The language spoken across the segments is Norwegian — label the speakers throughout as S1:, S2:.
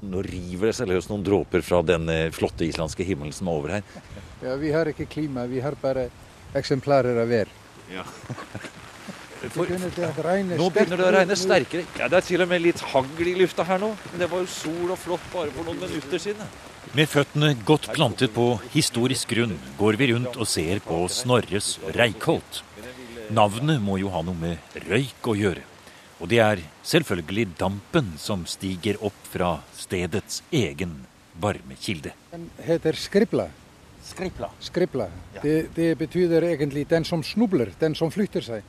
S1: Nå river det seg løs noen dråper fra den flotte islandske himmelen som er over her.
S2: Ja, Vi har ikke klima, vi har bare eksemplarer av vær.
S1: Ja.
S2: For,
S1: nå begynner det å regne sterkere. Ja, Det er til og med litt hagl i lufta her nå. Men det var jo sol og flott bare for noen minutter siden.
S3: Med føttene godt plantet på historisk grunn går vi rundt og ser på Snorres Reikholt. Navnet må jo ha noe med røyk å gjøre. Og det er selvfølgelig dampen som stiger opp fra stedets egen varmekilde.
S2: Den heter skripla.
S1: Skripla.
S2: Skripla. Ja. Det, det, betyr egentlig den som snubler, den som flytter seg.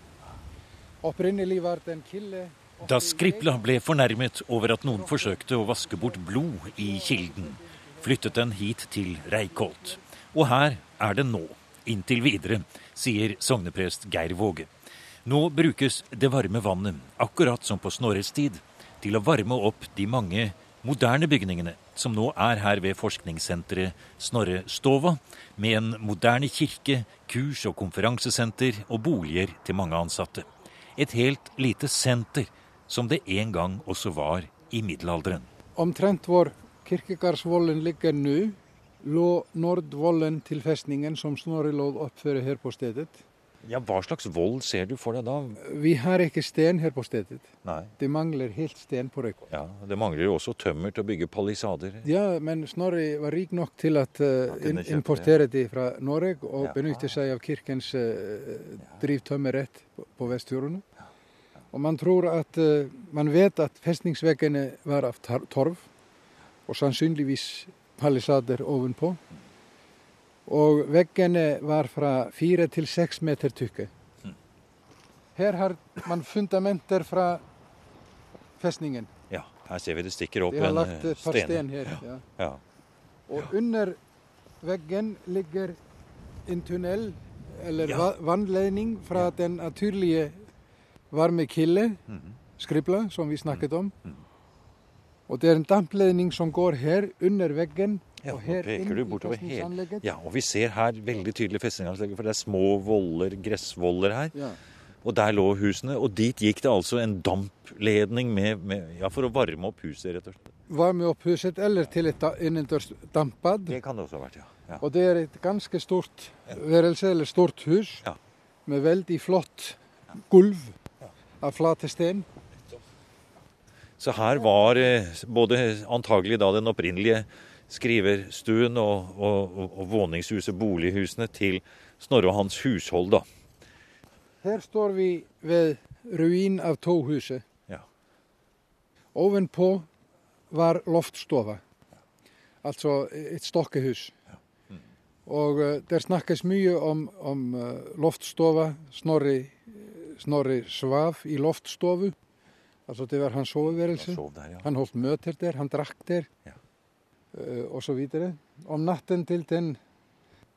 S2: Opprinnelig var den kilde
S3: Da Skripla ble fornærmet over at noen forsøkte å vaske bort blod i kilden, flyttet den hit til Reykholt. Og her er den nå, inntil videre, sier sogneprest Geir Våge. Nå brukes det varme vannet, akkurat som på Snorres tid, til å varme opp de mange moderne bygningene som nå er her ved forskningssenteret Snorre Stova, med en moderne kirke, kurs- og konferansesenter og boliger til mange ansatte. Et helt lite senter, som det en gang også var i middelalderen.
S2: Omtrent hvor kirkegardsvollen ligger nå, lå Nordvollen til festningen som Snorre lå oppføre her på stedet.
S1: Ja, Hva slags vold ser du for deg da?
S2: Vi har ikke sten her på stedet.
S1: Nei.
S2: Det mangler helt sten på Røyko.
S1: Ja, Det mangler jo også tømmer til å bygge palisader.
S2: Ja, men Snorre var rik nok til å uh, importere det fra Norge og ja. benytte seg av kirkens uh, drivtømmerrett på, på Vestfjordene. Og man tror at uh, man vet at festningsveggene var av torv, og sannsynligvis palisader ovenpå. Og veggene var fra fire til seks meter tykke. Her har man fundamenter fra festningen.
S1: Ja, her ser vi det stikker opp
S2: en sten. De har
S1: lagt
S2: et par sten her. Ja. Ja. Og under veggen ligger en tunnel, eller ja. vannledning, fra den naturlige varmekilde, mm -hmm. skribla, som vi snakket om. Mm -hmm. Og det er en dampledning som går her under veggen
S1: ja, og her peker du bortover hele Ja, og vi ser her veldig tydelig festningsanlegget, for det er små voller, gressvoller her. Ja. Og der lå husene, og dit gikk det altså en dampledning med, med, ja, for å varme opp huset, rett og slett.
S2: Varme opp huset, eller til et innendørs dampbad.
S1: Det kan det også ha vært, ja. ja.
S2: Og det er et ganske stort værelse, eller stort hus, ja. med veldig flott gulv av flate sten.
S1: Så her var eh, både antagelig da den opprinnelige skriverstuen og, og, og, og våningshuset, bolighusene, til Snorre og hans hushold, da.
S2: Her står vi ved ruin av toghuset. Ja. Ovenpå var loftstova, altså et stokkehus. Ja. Mm. Og uh, der snakkes mye om, om uh, loftstova. Snorri, Snorri svav i loftstovu. Altså det var hans soveværelse. Han, ja. han holdt møter der, han drakk der. Ja. Eh, og svo vítere. Om natten til den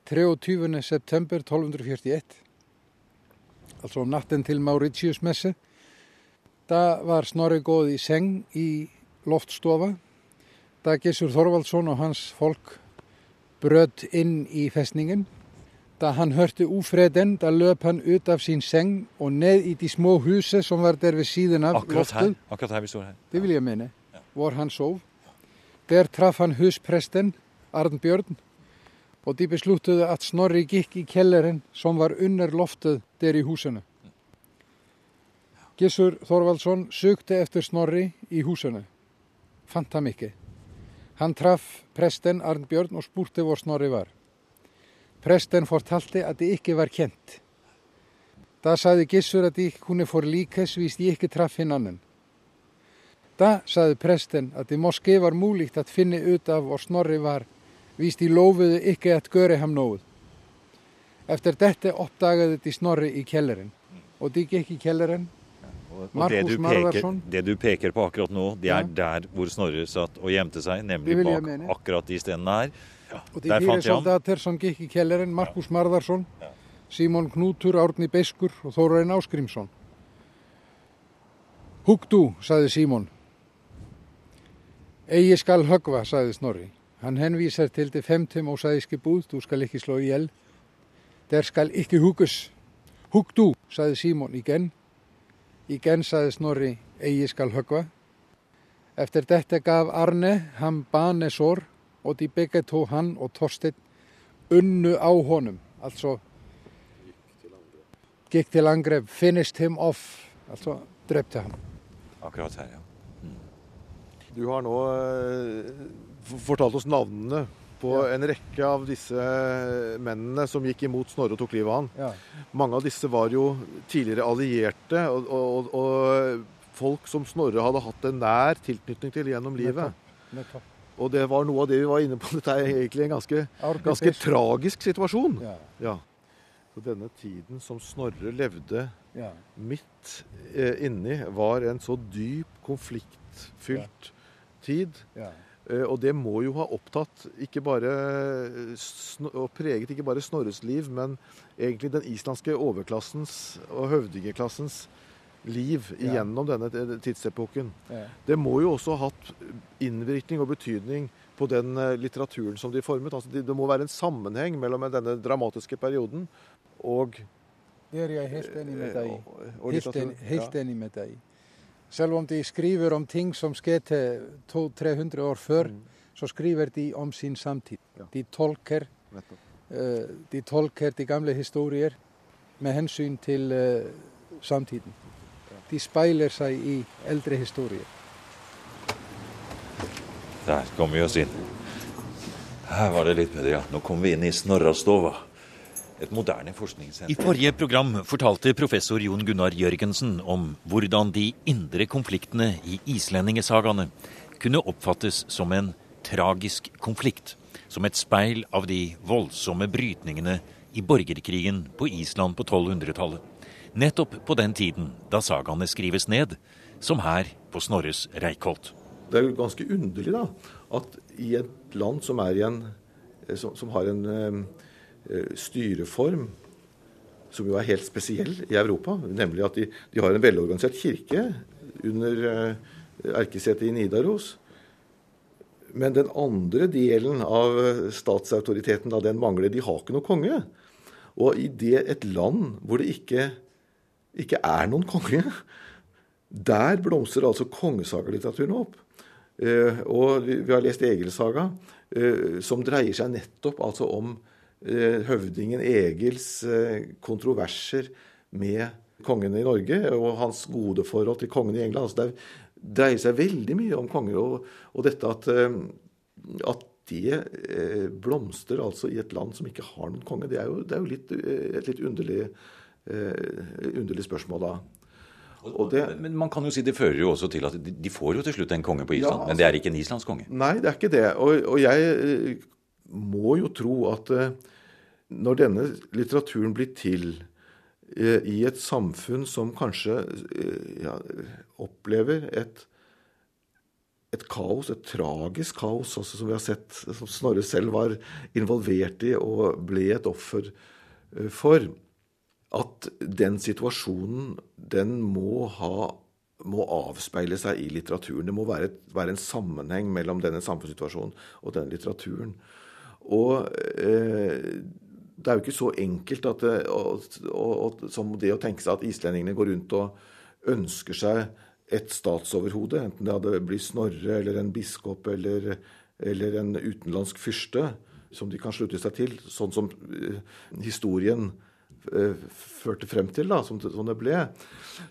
S2: 23. september 1241, altså om natten til Mauritiusmesse, da var Snorri góð í seng í loftstofa. Da Gessur Þorvaldsson og hans fólk bröðt inn í festningin. Da hann hörti úfreden, da löp hann ut af sín seng og neð í því smó húse sem var der við síðan af
S1: Akkurat loftu. Akkurat hæg, akkurat hæg við stóðum hæg.
S2: Þið vil ég meina, ja. vor hann sóf. Der traf han huspresten Arnbjörn og de besluttuðu að Snorri gikk í kelleren som var under loftet der í húsinu. Gissur Þorvaldsson sökte eftir Snorri í húsinu. Fant hann ekki. Hann traf presten Arnbjörn og spurti hvor Snorri var. Presten fortalti að þið ekki var kjent. Það saði Gissur að þið kunni fór líkes víst ég ekki traf hinn annan. Da saði presten að í Moskei var múlíkt að finna ut af og Snorri var víst í lofuðu ekki að göra ham nóð. Efter dette oppdagaði de Snorri i kjelleren. Og de gikk i kjelleren.
S1: Markus Marvarsson. Det du peker på akkurat nå, det er ja. der hvor Snorri satt og gjemte seg, nemlig bak akkurat de stenene her.
S2: Ja. Og de fire soldater som gikk i kjelleren, Markus ja. Simon Knútur, Árni Beiskur og Þórainn Áskrimsson. Hugg du, saði Simon. Egi skal högva, saði Snorri. Hann henvísar til til femtum og sæðiski búð, þú skal ekki sló í el. Der skal ekki hugus. Hug du, saði Símón í genn. Í genn saði Snorri, egi skal högva. Eftir þetta gaf Arne, hann bane sór og því begge tó hann og Torstein unnu á honum. Also, gikk til angref, finished him off, altså drefti hann.
S1: Akkurat það,
S4: já. Du har nå eh, fortalt oss navnene på ja. en rekke av disse mennene som gikk imot Snorre og tok livet av han. Ja. Mange av disse var jo tidligere allierte, og, og, og, folk som Snorre hadde hatt en nær tilknytning til gjennom livet. Nettopp. Og det var noe av det vi var inne på. Dette er egentlig en ganske, ganske tragisk situasjon. Ja. ja. Så denne tiden som Snorre levde ja. midt eh, inni, var en så dyp, konfliktfylt tid. Ja. Eh, og det må jo ha opptatt ikke bare og preget ikke bare Snorres liv, men egentlig den islandske overklassens og høvdingeklassens liv ja. gjennom denne tidsepoken. Ja. Det må jo også ha hatt innvirkning og betydning på den eh, litteraturen som de formet. Altså, det må være en sammenheng mellom denne dramatiske perioden og
S2: Det er jeg helt enig med deg. Helt, helt enig med deg. Selv om de skriver om ting som skjedde 200-300 år før, mm. så skriver de om sin samtid. Ja. De, tolker, uh, de tolker de gamle historier med hensyn til uh, samtiden. De speiler seg i eldre historier.
S1: Der kom vi oss inn. Her var det litt bedre, ja. Nå kom vi inn i Snorrastova et moderne forskningssenter.
S3: I forrige program fortalte professor Jon Gunnar Jørgensen om hvordan de indre konfliktene i islendingesagaene kunne oppfattes som en tragisk konflikt. Som et speil av de voldsomme brytningene i borgerkrigen på Island på 1200-tallet. Nettopp på den tiden da sagaene skrives ned, som her på Snorres Reykholt.
S4: Det er jo ganske underlig da, at i et land som, en, som, som har en eh, Eh, styreform som jo er helt spesiell i Europa, nemlig at de, de har en velorganisert kirke under eh, erkesetet i Nidaros. Men den andre delen av statsautoriteten, da, den mangler. De har ikke noen konge. Og i det et land hvor det ikke, ikke er noen konge, der blomstrer altså kongesagalitteraturen opp. Eh, og vi, har lest Egelsaga, eh, som dreier seg nettopp altså om Eh, høvdingen Egils eh, kontroverser med kongen i Norge og hans gode forhold til kongen i England. Altså det dreier seg veldig mye om konger. Og, og dette at, eh, at det blomstrer altså i et land som ikke har noen konge, det er jo, det er jo litt, et litt underlig, underlig spørsmål da.
S1: Det, men man kan jo si det fører jo også til at de, de får jo til slutt en konge på Island, ja, altså, men det er ikke en islandsk konge?
S4: Nei, det er ikke det. Og, og jeg må jo tro at når denne litteraturen blir til eh, i et samfunn som kanskje eh, ja, opplever et, et kaos, et tragisk kaos, også som vi har sett, som Snorre selv var involvert i og ble et offer eh, for, at den situasjonen, den må ha må avspeile seg i litteraturen. Det må være, være en sammenheng mellom denne samfunnssituasjonen og denne litteraturen. Og eh, det er jo ikke så enkelt at det, og, og, som det å tenke seg at islendingene går rundt og ønsker seg et statsoverhode, enten det hadde blitt Snorre eller en biskop eller, eller, en utenlandsk fyrste, som de kan slutte seg til, sånn som uh, historien uh, førte frem til, da, som, det ble,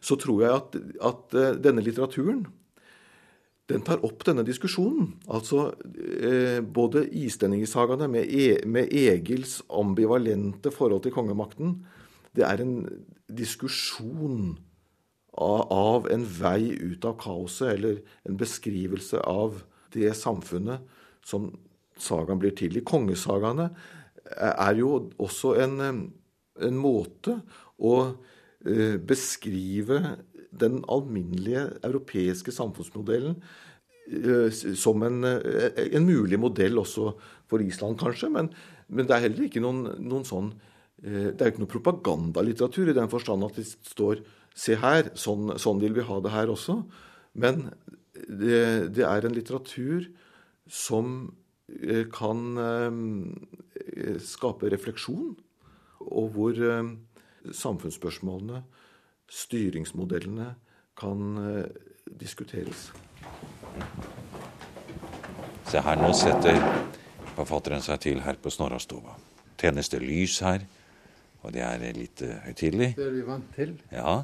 S4: så tror jeg at, at uh, denne litteraturen den tar opp denne diskusjonen. Altså eh, både islendingesagaene med, e, med, Egils ambivalente forhold til kongemakten. Det er en diskusjon av, av, en vei ut av kaoset, eller en beskrivelse av det samfunnet som sagaen blir til. I kongesagaene er jo også en, en måte å eh, beskrive den alminnelige europeiske samfunnsmodellen eh, som en, eh, en, mulig modell også for Island, kanskje. Men, men det er heller ikke noen, noen sånn eh, Det er jo ikke noe propagandalitteratur i den forstand at det står Se her, sånn, sånn vil vi ha det her også. Men det, det er en litteratur som kan skape refleksjon, og hvor samfunnsspørsmålene styringsmodellene kan eh, diskuteres.
S1: Se her, nå setter forfatteren seg til her på Snorrastova. Tennes det lys her, og det er litt uh, høytidelig.
S2: Det er vi vant til.
S1: Ja,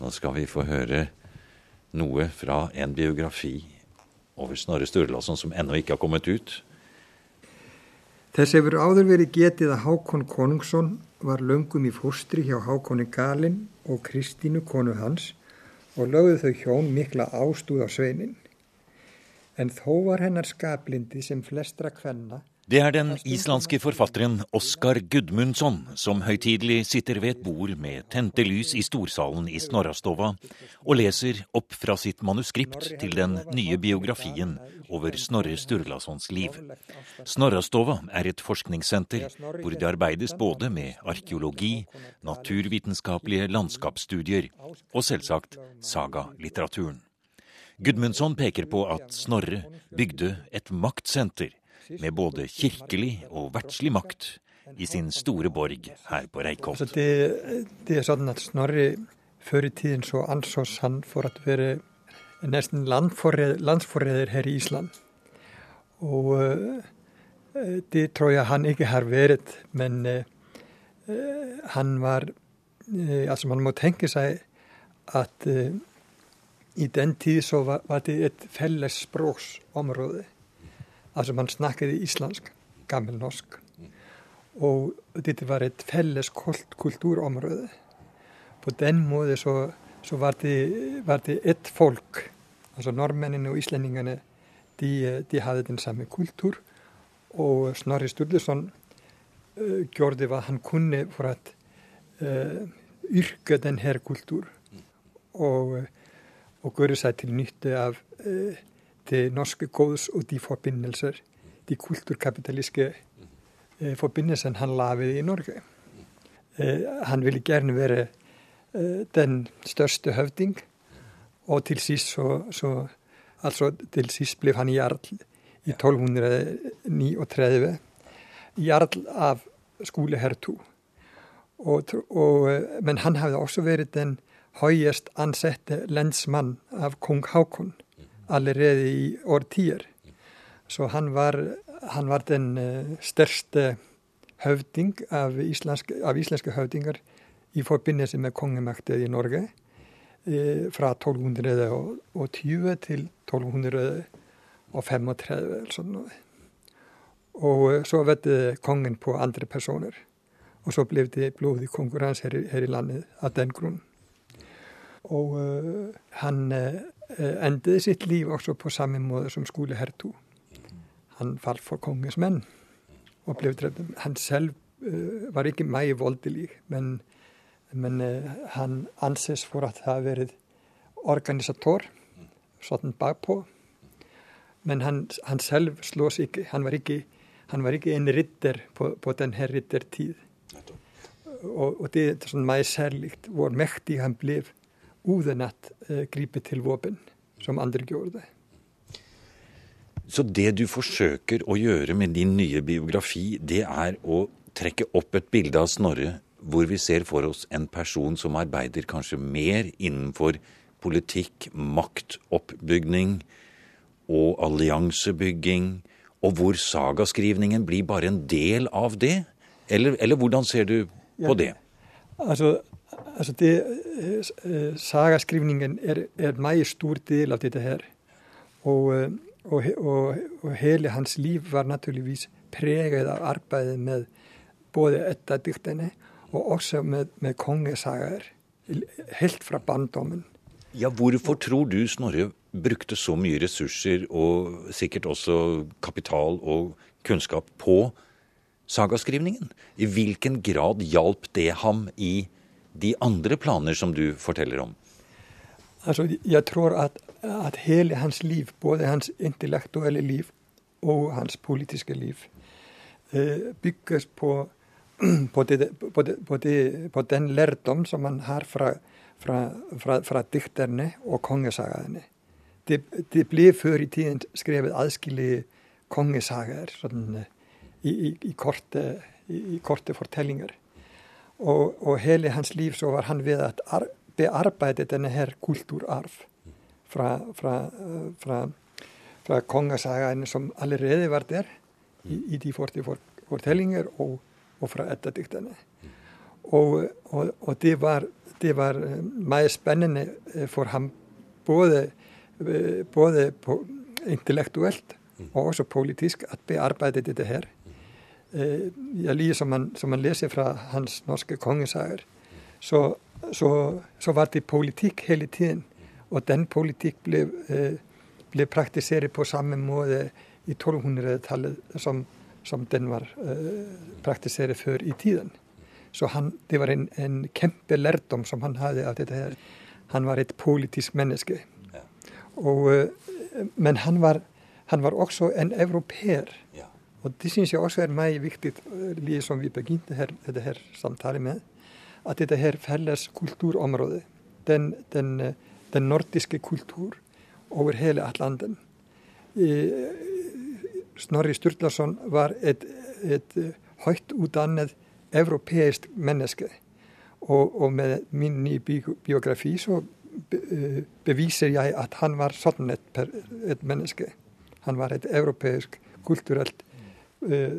S1: nå skal vi få høre noe fra en biografi over Snorre Sturlason som ennå ikke har kommet ut.
S5: Þess hefur áður verið getið að Hákon Konungsson var löngum í fóstri hjá Hákonni Galin og Kristínu konu hans og lögðu þau hjón mikla ástúð á sveinin. En þó var hennar skaplindi sem flestra kvenna
S3: det er den islandske forfatteren Oskar Gudmundsson som høytidelig sitter ved et bord med tente lys i storsalen i Snorrastova og leser opp fra sitt manuskript til den nye biografien over Snorre Sturlasons liv. Snorrastova er et forskningssenter hvor det arbeides både med arkeologi, naturvitenskapelige landskapsstudier og selvsagt sagalitteraturen. Gudmundsson peker på at Snorre bygde et maktsenter med både kirkelig og verdslig makt i sin store borg her på Reykholt.
S5: Altså det, det, er sånn at Snorri før i tiden så ansås han for å være nesten landsforræder her i Island. Og uh, det tror jeg han ikke har vært, men uh, han var uh, Altså man må tenke seg at i den tid så var, var det et felles språksområde. þar sem hann snakkiði íslensk, gammil norsk mm. og þetta var eitt felles kultúromröðu på den móði svo, svo var þetta eitt fólk altså norrmenninu og íslendinginu de hafði den samme kultúr og Snorri Sturluson uh, gjorde hvað hann kunni for að uh, øh, yrka den her kultúr og, øh, og göru sætt til nýtti af uh, det norske gods og de forbindelser, de kulturkapitalistiske eh, forbindelsene han laget i Norge. Eh, han ville gjerne være eh, den største høvding, og til sist så, så Altså til sist ble han jarl i 1239. Jarl av skoleherr 2. Og, og, men han hadde også vært den høyest ansette lensmann av kong Haakon allerede i årtier. Så han var, han var den uh, største høvding av islandske, av islandske høvdinger i forbindelse med kongemakten i Norge. Uh, fra 1220 til 1235 sånn noe. Og uh, så det kongen på andre personer. Og så ble det blodig konkurranse her, her, i landet av den grunn. Og han Eh, endte sitt liv også på samme måte som skoleherr 2. Han falt for kongens menn og ble drept. Han selv uh, var ikke meg voldelig, men, men uh, han anses for at ha vært organisator, sånn bakpå. Men han, han selv slås ikke. Han var ikke, han var ikke en ritter på, på denne rittertid. Og, og det er sånn meg særlig hvor mektig han ble uten at uh, gripe til våpen, som andre gjorde det.
S1: Så det du forsøker å gjøre med din nye biografi, det er å trekke opp et bilde av Snorre hvor vi ser for oss en person som arbeider kanskje mer innenfor politikk, maktoppbygning og alliansebygging, og hvor sagaskrivningen blir bare en del av det? Eller, eller hvordan ser du på ja. det?
S5: Altså, Altså det, uh, sagaskrivningen er, er en meget stor del av dette her. Og, uh, og, og, og, hele hans liv var naturligvis preget av arbeidet med både etterdiktene og også med, med kongesagaer. Helt fra barndommen.
S1: Ja, hvorfor tror du Snorre brukte så mye ressurser og sikkert også kapital og kunnskap på sagaskrivningen? I hvilken grad hjalp det ham i de andre planer som du forteller om?
S5: Altså, jeg tror at, at hele hans liv, både hans intellektuelle liv og hans politiske liv, eh, bygges på, på, det, på, det, på, den lærdom som man har fra, fra, fra, fra dikterne og kongesagaene. Det, det, ble før i tiden skrevet adskillige kongesagaer sånn, eh, i, i, i, korte, i, korte, fortellinger. Og, og hele hans liv så var han ved å bearbeide denne her kulturarv fra, fra, fra, fra kongesagaene som allerede var der i, i de 40 fortellinger, og, og fra etterdikterne. Og, og, og det, var, det var meget spennende for ham både, både intellektuelt og også politisk at bearbeide dette her. Ja, like som man, som man leser fra hans norske kongesager, så, så, så, var det politikk hele tiden. Og den politikk ble, ble praktisert på samme måte i 1200-tallet som, som, den var praktisert før i tiden. Så han, det var en, en kjempelærdom som han hadde av dette her. Han var et politisk menneske. Og, men han var, han var også en europeer. Og det syns jeg også er meget viktig, like som vi begynte her, dette her samtale med. At dette her felles kulturområdet, den, den, den nordiske kultur over hele Atlanten Snorri Sturlason var et, et høyt utdannet europeisk menneske. Og, og, med min nye biografi så beviser jeg at han var sånn et, et menneske. Han var et europeisk, kulturelt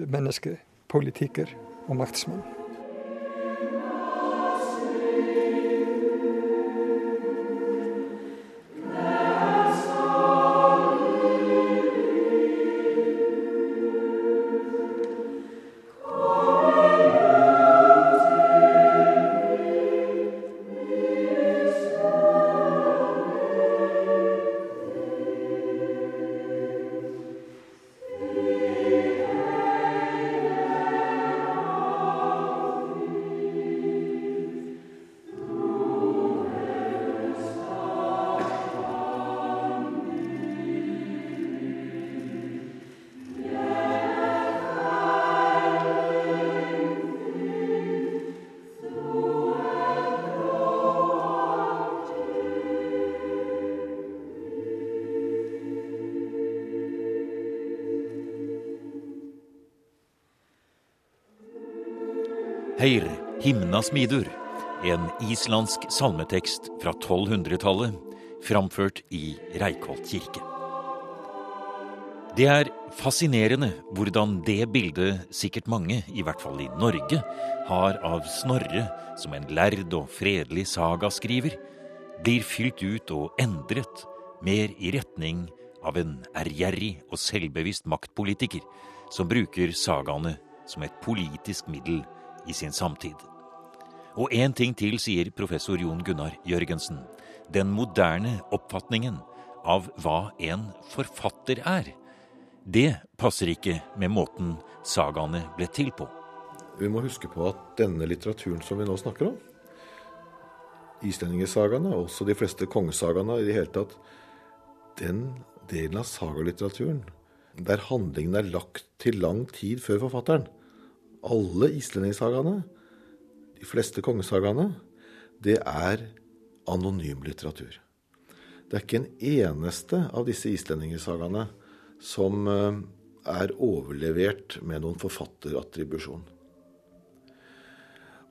S5: menneske, politiker og maktsmann.
S3: Heir himna smidur, en islandsk salmetekst fra 1200-tallet, framført i Reikholt kirke. Det er fascinerende hvordan det bildet sikkert mange, i hvert fall i Norge, har av Snorre som en lærd og fredelig sagaskriver, blir fylt ut og endret mer i retning av en ærgjerrig og selvbevisst maktpolitiker som bruker sagaene som et politisk middel i sin samtid. Og én ting til, sier professor Jon Gunnar Jørgensen. Den moderne oppfatningen av hva en forfatter er. Det passer ikke med måten sagaene ble til på.
S4: Vi må huske på at denne litteraturen som vi nå snakker om, islendingesagaene, og også de fleste kongesagaene i det hele tatt, den delen av sagalitteraturen der handlingen er lagt til lang tid før forfatteren, alle islendingssagaene, de fleste kongesagaene, det er anonym litteratur. Det er ikke en eneste av disse islendingssagaene som eh, er overlevert med noen forfatterattribusjon.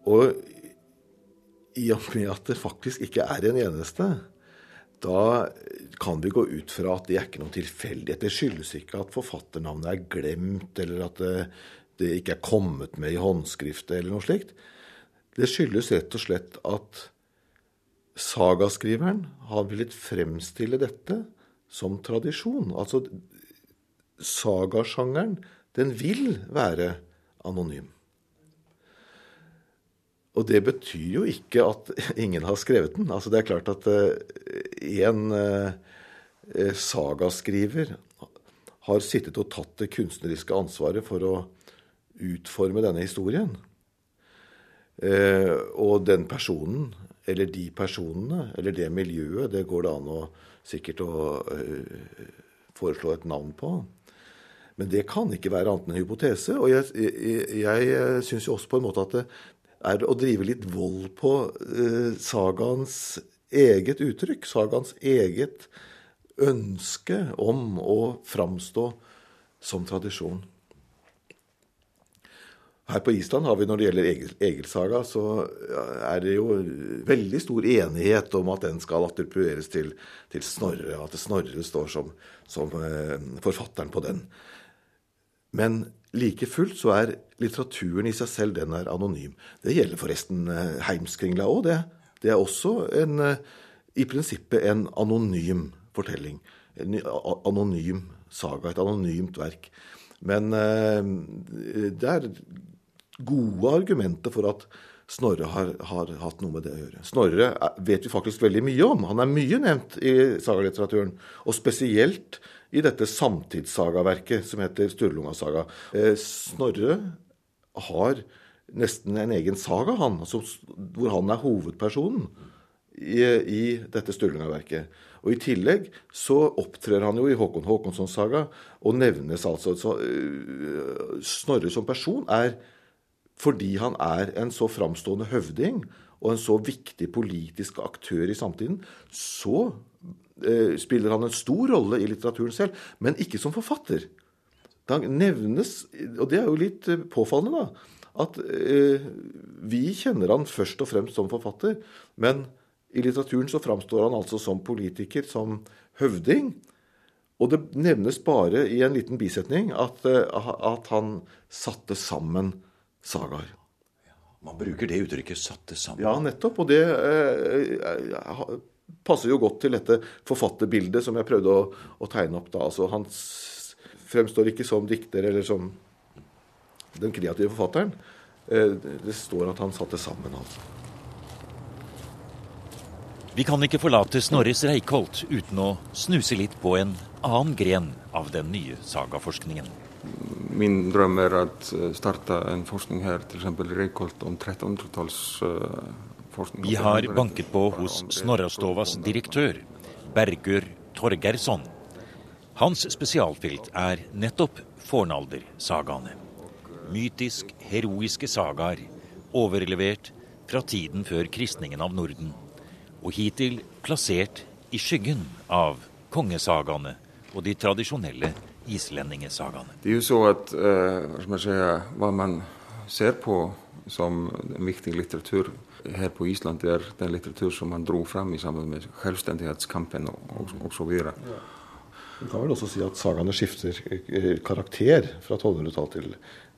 S4: Og i og med at det faktisk ikke er en eneste, da kan vi gå ut fra at det er ikke noen tilfeldighet. Det skyldes ikke at forfatternavnet er glemt, eller at det det ikke er kommet med i håndskriftet eller noe slikt. Det skyldes rett og slett at sagaskriveren har villet fremstille dette som tradisjon. Altså sagasjangeren, den vil være anonym. Og det betyr jo ikke at ingen har skrevet den. Altså det er klart at en eh, sagaskriver har sittet og tatt det kunstneriske ansvaret for å utforme denne historien. Eh, og den personen, eller de personene, eller det miljøet, det går det an å sikkert å uh, foreslå et navn på. Men det kan ikke være annet enn en hypotese. Og jeg, jeg, jeg eh, syns jo også på en måte at det er å drive litt vold på eh, sagaens eget uttrykk. Sagaens eget ønske om å framstå som tradisjon. Her på Island har vi når det gjelder Egil, Egelsaga, så er det jo veldig stor enighet om at den skal attribueres til, til Snorre, at Snorre står som, som eh, forfatteren på den. Men like fullt så er litteraturen i seg selv den er anonym. Det gjelder forresten eh, Heimskringla òg, det. Det er også en, eh, i prinsippet en anonym fortelling. En anonym saga, et anonymt verk. Men det er gode argumenter for at Snorre har, har, hatt noe med det å gjøre. Snorre vet vi faktisk veldig mye om. Han er mye nevnt i sagalitteraturen. Og spesielt i dette samtidssagaverket som heter Sturlunga-saga. Eh, Snorre har nesten en egen saga, han, altså, hvor han er hovedpersonen i, i dette Sturlunga-verket. Og I tillegg så opptrer han jo i Håkon Håkonssons saga, og nevnes altså så, uh, Snorre som person er fordi han er en så framstående høvding og en så viktig politisk aktør i samtiden, så eh, spiller han en stor rolle i litteraturen selv, men ikke som forfatter. Da nevnes, og det er jo litt eh, påfallende, da, at eh, vi kjenner han først og fremst som forfatter, men i litteraturen så framstår han altså som politiker, som høvding. Og det nevnes bare i en liten bisetning at, eh, at han satte sammen sagaer.
S1: Man bruker det uttrykket 'satte sammen'.
S4: Ja, nettopp. Og det eh, eh, passer jo godt til dette forfatterbildet som jeg prøvde å, å tegne opp da. Altså, han fremstår ikke som dikter eller som den kreative forfatteren. Eh, det står at han satte sammen, altså.
S3: Vi kan ikke forlate Snorres Reikholt uten å snuse litt på en annen gren av den nye sagaforskningen
S6: min drøm er å eh, starte en forskning her, f.eks. i Reykholt, om 1300-tallsforskning.
S3: Vi har banket på hos Snorrastovas direktør, Bergur Torgersson. Hans spesialfelt er nettopp fornaldersagaene. Mytisk, heroiske sagaer overlevert fra tiden før kristningen av Norden. Og hittil plassert i skyggen av kongesagaene og de tradisjonelle islendingesagaene.
S6: Det er jo så at uh, säga, hva man ser på som en viktig litteratur her på Island, det er den litteratur som man dro fram i sammen med selvstendighetskampen og, og, og så videre. Ja.
S4: Man kan vel også si at sagaene skifter eh, karakter fra 1200-tallet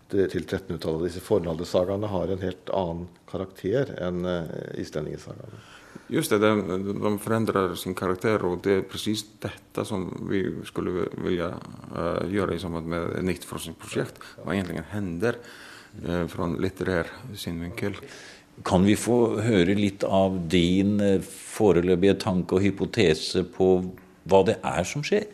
S4: til, til 1300-tallet. Disse fornaldersagaene har en helt annen karakter enn uh, islendingesagaene.
S6: Just det, de, de förändrar sin karakter og det er precis dette som vi skulle vilja uh, göra i samband med ett nytt forskningsprojekt. Vad egentligen händer uh, från litterär synvinkel.
S1: Kan vi få høre litt av din uh, foreløpige tanke og hypotese på hva det er som skjer?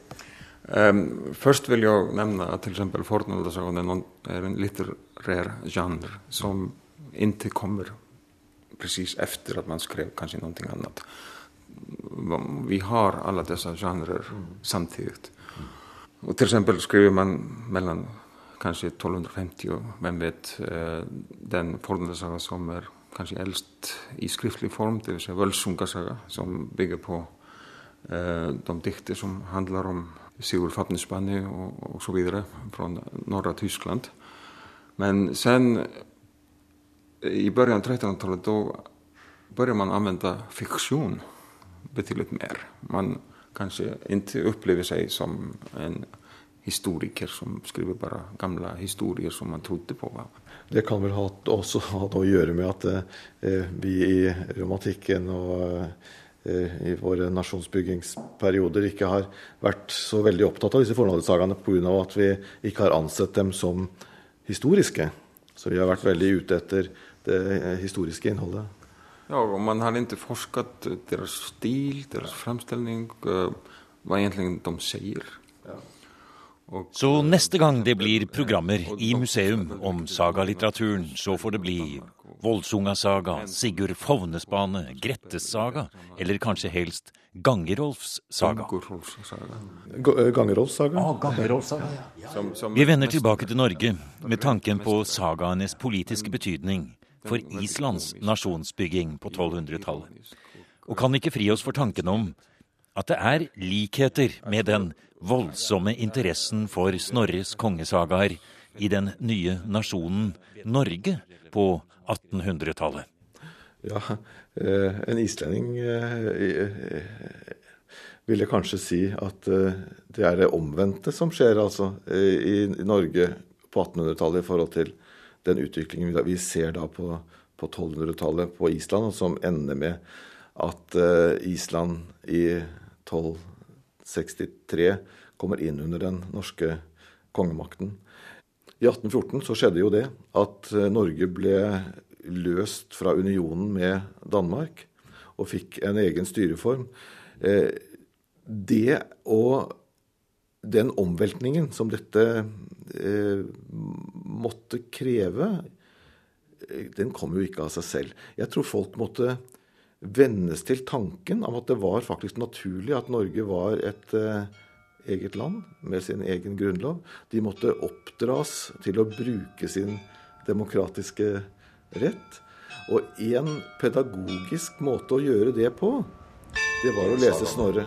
S6: Um, først vil jeg nevne at f.eks. Fornaldasagan er en litterær genre som ikke kommer precis efter att man skrev kanske någonting annat. Vi har alla dessa genrer mm. samtidigt. Mm. Och till exempel skriver man mellan kanske 1250 och vem vet eh, den fornaldarsaga som är kanske äldst i skriftlig form, det vill säga Völsungasaga som bygger på eh, de dikter som handlar om Sigurd Fafnisbanni og och så vidare från norra Tyskland. Men sen i början av 1300-talet då började man använda fiktion betydligt mer. Man kanske inte upplever sig som en historiker som skriver bare gamle historier som man trodde på.
S4: Det kan vel ha, også ha noe å gjøre med at eh, vi i romantikken og eh, i våre nasjonsbyggingsperioder ikke har vært så veldig opptatt av disse fornavnssagaene pga. at vi ikke har ansett dem som historiske. Så vi har vært veldig ute etter det historiske innholdet.
S6: Ja, og man har ikke forsket deres stil, deres fremstilling, hva egentlig de sier.
S3: Så neste gang det blir programmer i museum om sagalitteraturen, så får det bli Voldsunga-saga, Sigurd Fovnesbane, Grettes-saga, eller kanskje helst Gangerolfs saga.
S4: Gangerolfs saga?
S1: Ah, Gangerolfs saga.
S3: Ja. Vi vender tilbake til Norge med tanken på sagaenes politiske betydning for Islands nasjonsbygging på 1200-tallet. Og kan ikke fri oss for tanken om at det er likheter med den voldsomme interessen for Snorres kongesagaer i den nye nasjonen Norge på 1800-tallet.
S4: Ja, eh, en islending eh, ville kanskje si at det er det omvendte som skjer altså, i Norge på 1800-tallet i forhold til den utviklingen vi ser da på, på 1200-tallet på Island, og som ender med at Island i 1263 kommer inn under den norske kongemakten. I 1814 så skjedde jo det at eh, Norge ble løst fra unionen med Danmark og fikk en egen styreform. Eh, det og den omveltningen som dette eh, måtte kreve, den kom jo ikke av seg selv. Jeg tror folk måtte vennes til tanken om at det var faktisk naturlig at Norge var et eget land med sin egen grunnlov. De måtte oppdras til å bruke sin demokratiske rett. Og én pedagogisk måte å gjøre det på, det var å lese Snorre.